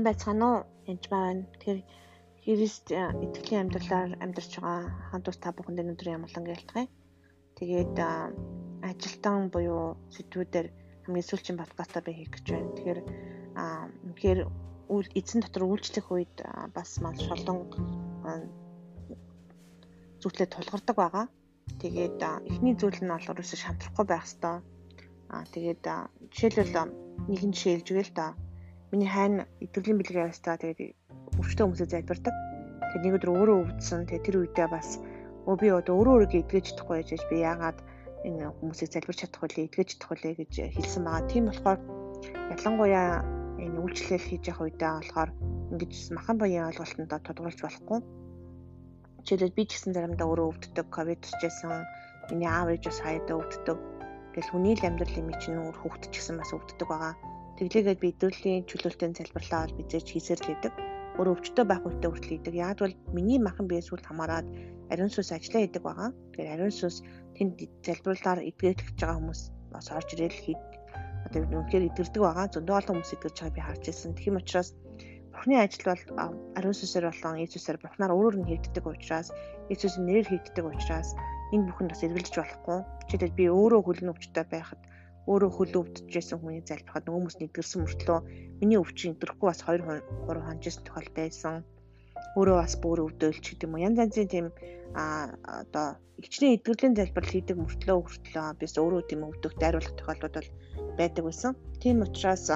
сайн байцгаана уу? Энд байна. Тэгэхээр Христ итгэлийн амьдралаар амьдарч байгаа хандуус та бүхэнд өнөөдрийн ямглан гэлтгий. Тэгээд ажилтан буюу сэдвүүдээр хамгийн сүүлчийн подкастаа би хийх гэж байна. Тэгэхээр үнэхээр эзэн дотор үйлчлэх үед бас маш олон зүйлээ тулгардаг байгаа. Тэгээд эхний зүйл нь бол ерөөсө шантрахгүй байх хэвээр. Аа тэгээд жишээлбэл нэгэн жишээ хэлж өгье л да Миний хайн идэвхтэй бэлгээ ястаа тэгээд өвчтөө хүмүүсээ залбирдаг. Тэгээд нэг өдөр өөрөө өвдсөн. Тэгээд тэр үедээ бас өө би одоо өөрөө өөрийгөө эдгэж чадахгүй байж би яагаад энэ хүмүүсийг залбирч чадахгүй лээ, эдгэж чадахгүй лээ гэж хэлсэн байгаа. Тийм болохоор ялангуяа энэ үйлчлэл хийж явах үедээ болохоор ингэж махан баян ойлголтонд тодорхойлж болохгүй. Жишээлбэл би ч гэсэн заримдаа өөрөө өвддөг, ковид тусчээсэн. Миний аав ээж бас хаяада өвддөг. Тэгэл хүний л амьдрал юм чинь өөр гэсэн бас өвддөг байгаа Тэглээгээд би идэвхтэй чөлөөлтөнд залбирлаа бол бизэж хийсээр л идэг. Өөр өвчтөй байх үедээ хүртэл идэг. Яг бол миний махан биес үл хамааран ариун сүнс ажиллаа идэг байгаа. Тэгэхээр ариун сүнс тэнд залбирлаар эдгэж байгаа хүмүүс бас орж ирэл хий одоо үнэхээр идэрдэг байгаа. Зөндөө олон хүмүүс идэрч байгааг би харж ирсэн. Тийм учраас Бурхны ажил бол ариун сүнсээр болон Иесусээр Бурхнаар өөрөөр нь хийгддэг учраас Иесусийн нэрээр хийгддэг учраас энэ бүхэнд бас эргэлж болохгүй. Жишээлбэл би өөрөө хөлн өвчтөй байхад өөрөө хөл өвдөжсэн хүний залбирахад нөгөө хүмүүс нэгдэрсэн мөртлөө миний өвчин өдөрхгүй бас 2 3 хонжсэн тохиол байсан. Өөрөө бас бүр өвдөөлч гэдэг юм уу. Янз янзын тийм а одоо ичнээ эдгэрлийн залбирал хийдэг мөртлөө хүртлөө бис өөрөө тийм өвдөх дайруулах тохиолдод бол байдаг байсан. Тийм учраас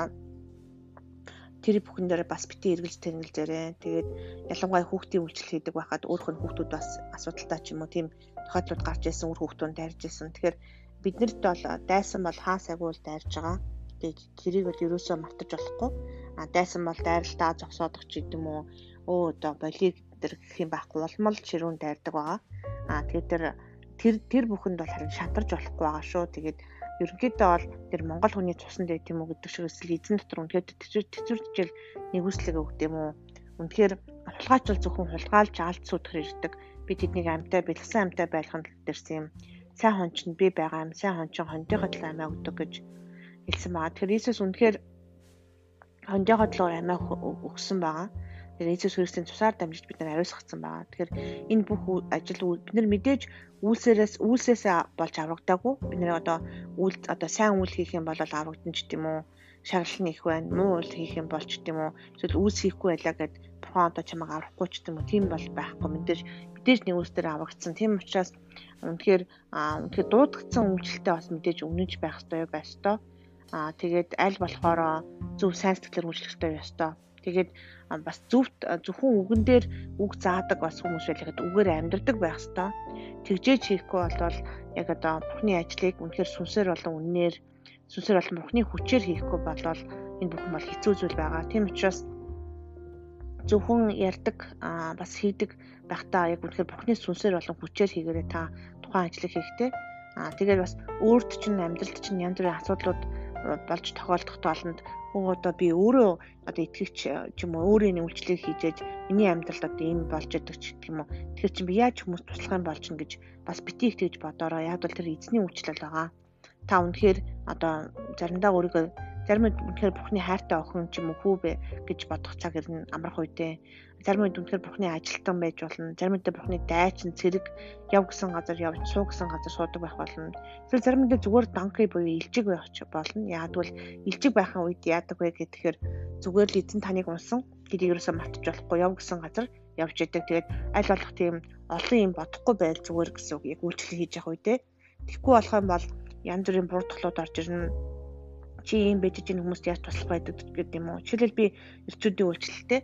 тэр бүхэн дээр бас бити эргэлж тэнэлзээрээ. Тэгээд ялангуяа хүүхдийн үйлчлэл хийдэг байхад өөрөх нь хүүхдүүд бас асуудалтай ч юм уу тийм тохиолдлууд гарч ирсэн, үр хүүхдүүнд дайрж ирсэн. Тэгэхээр биднэрт бол дайсан бол хаа сагуул дайрж байгаа. Тэгээд тэрийг бол ерөөсөө мартаж болохгүй. А дайсан бол дайралтаа зогсоодох ч гэдэм үү. Өө одоо болиг тэр гэх юм байхгүй улмал ширүүн дайрдаг байгаа. А тэгээд тэр тэр тэр бүхэнд бол харин шантарч болохгүй байгаа шүү. Тэгээд ерөнхийдөө бол тэр Монгол хүний цуснд байт юм уу гэдэг шиг эсвэл эзэн дотор үнэхээр тэцүүрчл нэгүслэг өгд юм уу. Үнэхээр хулгайч зөвхөн хулгайлж алт сүтгэр ирдэг. Би тэднийг амьтаа бэлгсэн амьтаа байлгахын төлөвлөсөн юм сайн хонч нь би байгаа юм. Сайн хончин хондийнхоо төлөө амиа өгдөг гэж хэлсэн байгаа. Тэгэхээр Иесус үнэхээр хондийнхоо төлөө амиа өгсөн байгаа. Тэгэхээр Иесус Христосийн цусаар дамжиж бид нар ариусгацсан байгаа. Тэгэхээр энэ бүх ажил бид нар мэдээж үйлсээрээс үйлсээсээ болж аврагдаагүй. Бид нар одоо үйл одоо сайн үйл хийх юм бол аврагдана ч гэдэм үү шаглал нь их байна. Муу үйл хийх юм бол ч гэдэм үү эсвэл үүс хийхгүй байлаа гэд бурхан одоо чамайг аврахгүй ч гэдэм үү тийм бол байхгүй. Мэдээж мэдээж нэг үстээр аврагдсан. Тийм учраас үнэхээр үнэхээр дуудагдсан үйлчлэлтэй бас мэдээж өмнөж байх ёстой байх ёстой. Аа тэгээд аль болохоор зөв сайн сэтгэлээр үйлчлэх ёстой. Тэгээд бас зөвхт зөвхөн үгэн дээр үг заадаг бас хүмүүс байлгаад үгээр амьдрдаг байх ёстой. Тэгжээж хийхгүй бол яг одоо бурхны ажлыг үнэхээр сүнсээр болон үннээр сүнсээр болон бурхны хүчээр хийхгүй болвол энэ бүхэн бол хэцүү зүйл байгаа. Тийм учраас зөвхөн ярддаг бас хийдэг байхдаа яг үнэхээр бурхны сүнсээр болон хүчээр хийгээрээ та тухайн ажлыг хийхдээ. Аа тэгээд бас өөрт чинь амьдралд чинь янз бүрийн асуудлууд болж тохиолдох тоолонд одоо би өөрөө одоо итгэгч ч юм уу өөрийн үйлчлэг хийжээж миний амьдралд одоо энэ болж байгаа ч гэх юм уу. Тэгэхээр чи би яаж хүмүүс туслах юм болж гин гэж бас бити их тэгж бодороо яг бол тэр эзний үйлчлэл байгаа. Та үнэхээр одоо заримдаа өөрийгөө зарим үед үнэхээр бурхны хайртай охин ч юм уу хүү бэ гэж бодох цаг ирнэ амрах үедээ зарим үед үнэхээр бурхны ажилтан байж болно. Зарим үед бурхны дайчин цэрэг яв гэсэн газар явж суу гэсэн газар суудаг байх болно. Эсвэл зарим үед зүгээр данки буюу илжиг байх ч болно. Яагвал илжиг байхын үед яадаг вэ гэхээр зүгээр л эзэн таныг унсан гэдгийг ерөөсөө мартаж болохгүй яв гэсэн газар явж идэг. Тэгээд аль болох тийм олон юм бодохгүй байл зүгээр гэсэн үг яг үйлчлэл хийж явах үедээ тэгэхгүй болох юм бол янз бүрийн буруудлууд орж ирнэ. Чи ийм байж чинь хүмүүст яаж туслах байдаг гэдэг юм уу? Жишээлбэл би эрчүүдийн үйлчлэлтэй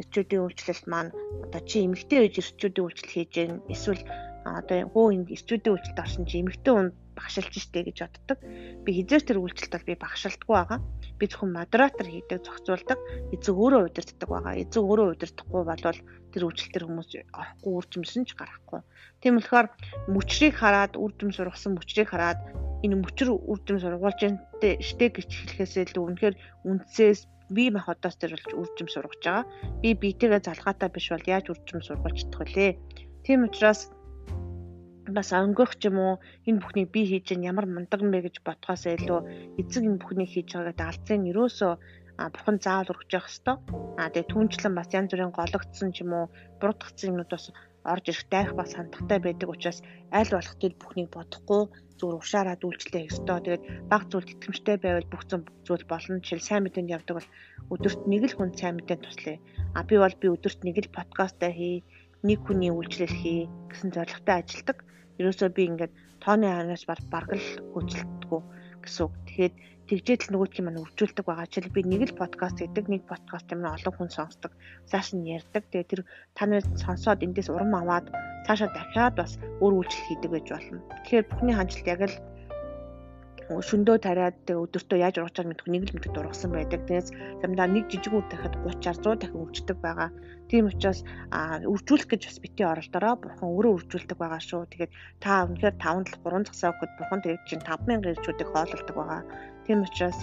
эрчүүдийн үйлчлэлт маань одоо чи эмэгтэй байж эрчүүдийн үйлчлэл хийж гэн эсвэл одоо хөө энэ эрчүүдийн үйлчлэлд орсон чи эмэгтэй хүн багшилж штэ гэж боддог. Би хизээс тэр үйлчлэлт бол би багшилдаггүй байгаа. Би зөвхөн модератор хийдэг, зохицуулдаг. Эзэн өөрөө удирддаг байгаа. Эзэн өөрөө удирдахгүй болвол тэр үйлчлэл төр хүмүүс орохгүй үржимсэн ч гарахгүй. Тийм болохоор мөчрийг хараад үржим сургасан мөчрийг хараад энэ мөчр үрдэм сургуулж штэ гэж хэлэхээсээ илүү үнэхээр үндсээс би махадаас тэр болж үрдэм сургаж байгаа. Би биетэйгээ залгаатай биш бол яаж үрдэм сургуулж чадах вүлээ? Тийм учраас бас өнгөх ч юм уу энэ бүхнийг би хийж гэн ямар мундаг юм бэ гэж бодхоос илүү эцэг энэ бүхнийг хийж байгаа гэдэг алдсан нь юусоо бурхан заавал өргөж явах хэвээр. Аа тэгээ түнчлэн бас янз бүрийн гологдсон ч юм уу буруудгцсан юмнууд бас орж ирэх дайх бас хандлагатай байдаг учраас аль болох тэр бүхнийг бодохгүй зүгээр ушаараад үйлчлээ хийх ёстой. Тэгээд баг зүйл итгэмжтэй байвал бүх зүйл болно. Жишээл сайн мэдээнд явдаг бол өдөрт нэг л хүн сайн мэдээнд туслая. А би бол би өдөрт нэг л подкастаа хий, нэг хүний үйлчлэл хий гэсэн зорилготой ажилладаг. Ерөөсөө би ингээд тооны ханаас бараг л хөөцөлдөггүй гэсэн үг. Тэгэхээр тэгжээд л нөгөөдхийн маань өвжүүлдэг байгаа. Жишээл би нэг л подкаст хийдэг, нэг подкаст юм олон хүн сонсдог. Цааш нь ярьдаг. Тэгээ тэр та нар сонсоод эндээс урам аваад цаашаа дахиад бас өөр үйлчлэл хийдэг байж болно. Тэгэхээр бүхний хандлт яг л шөндөө тариад өдөртөө яаж ургачаар мэдгүй нэг л мэддэг дургасан байдаг. Тэгээс замдаа нэг жижиг үе дахиад 30 100 дахин өвчдөг байгаа. Тийм учраас үржүүлэх гэж бас бити оролдороо бурхан өөрөө үржүүлдэг байгаа шүү. Тэгээд та үнэхээр 5 3 цагсаа өгөхөд бурхан тэгээд чинь 5000 ирчүүдийг хоололдог байгаа. Тийм учраас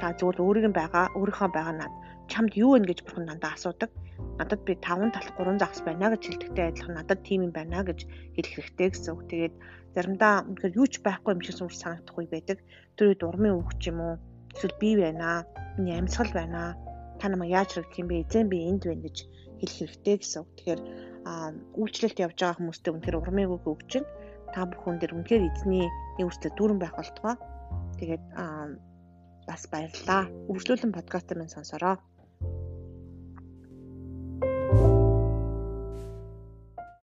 та зөвхөн өөрийн байгаа өөрийнхөө байгаа над чамд юу вэ гэж бурхан дандаа асуудаг. Надад би 5 талх 3 загас байна гэж хэлдэгтэй адилхан надад тийм юм байна гэж хэлэх хэрэгтэй гэсэн үг. Тэгээд заримдаа үнэхээр юу ч байхгүй юм шиг сүнс санагдах үе байдаг. Тэр үед урмын үг ч юм уу эсвэл би байна. Миний амьсгал байна. Та намайг яаж хэрэглэх юм бэ? Эзэн би энд байна гэж хэлэх хэрэгтэй гэсэн үг. Тэгэхээр үйлчлэлт явж байгаа хүмүүстээ үнэхээр урмын үг өгч чинь та бүхэн дээр үнэхээр эзний нөөцтэй дүүрэн байх болтугай. Тэгээд бас баярлалаа. Үргэлжлүүлэн подкаст минь сонсороо.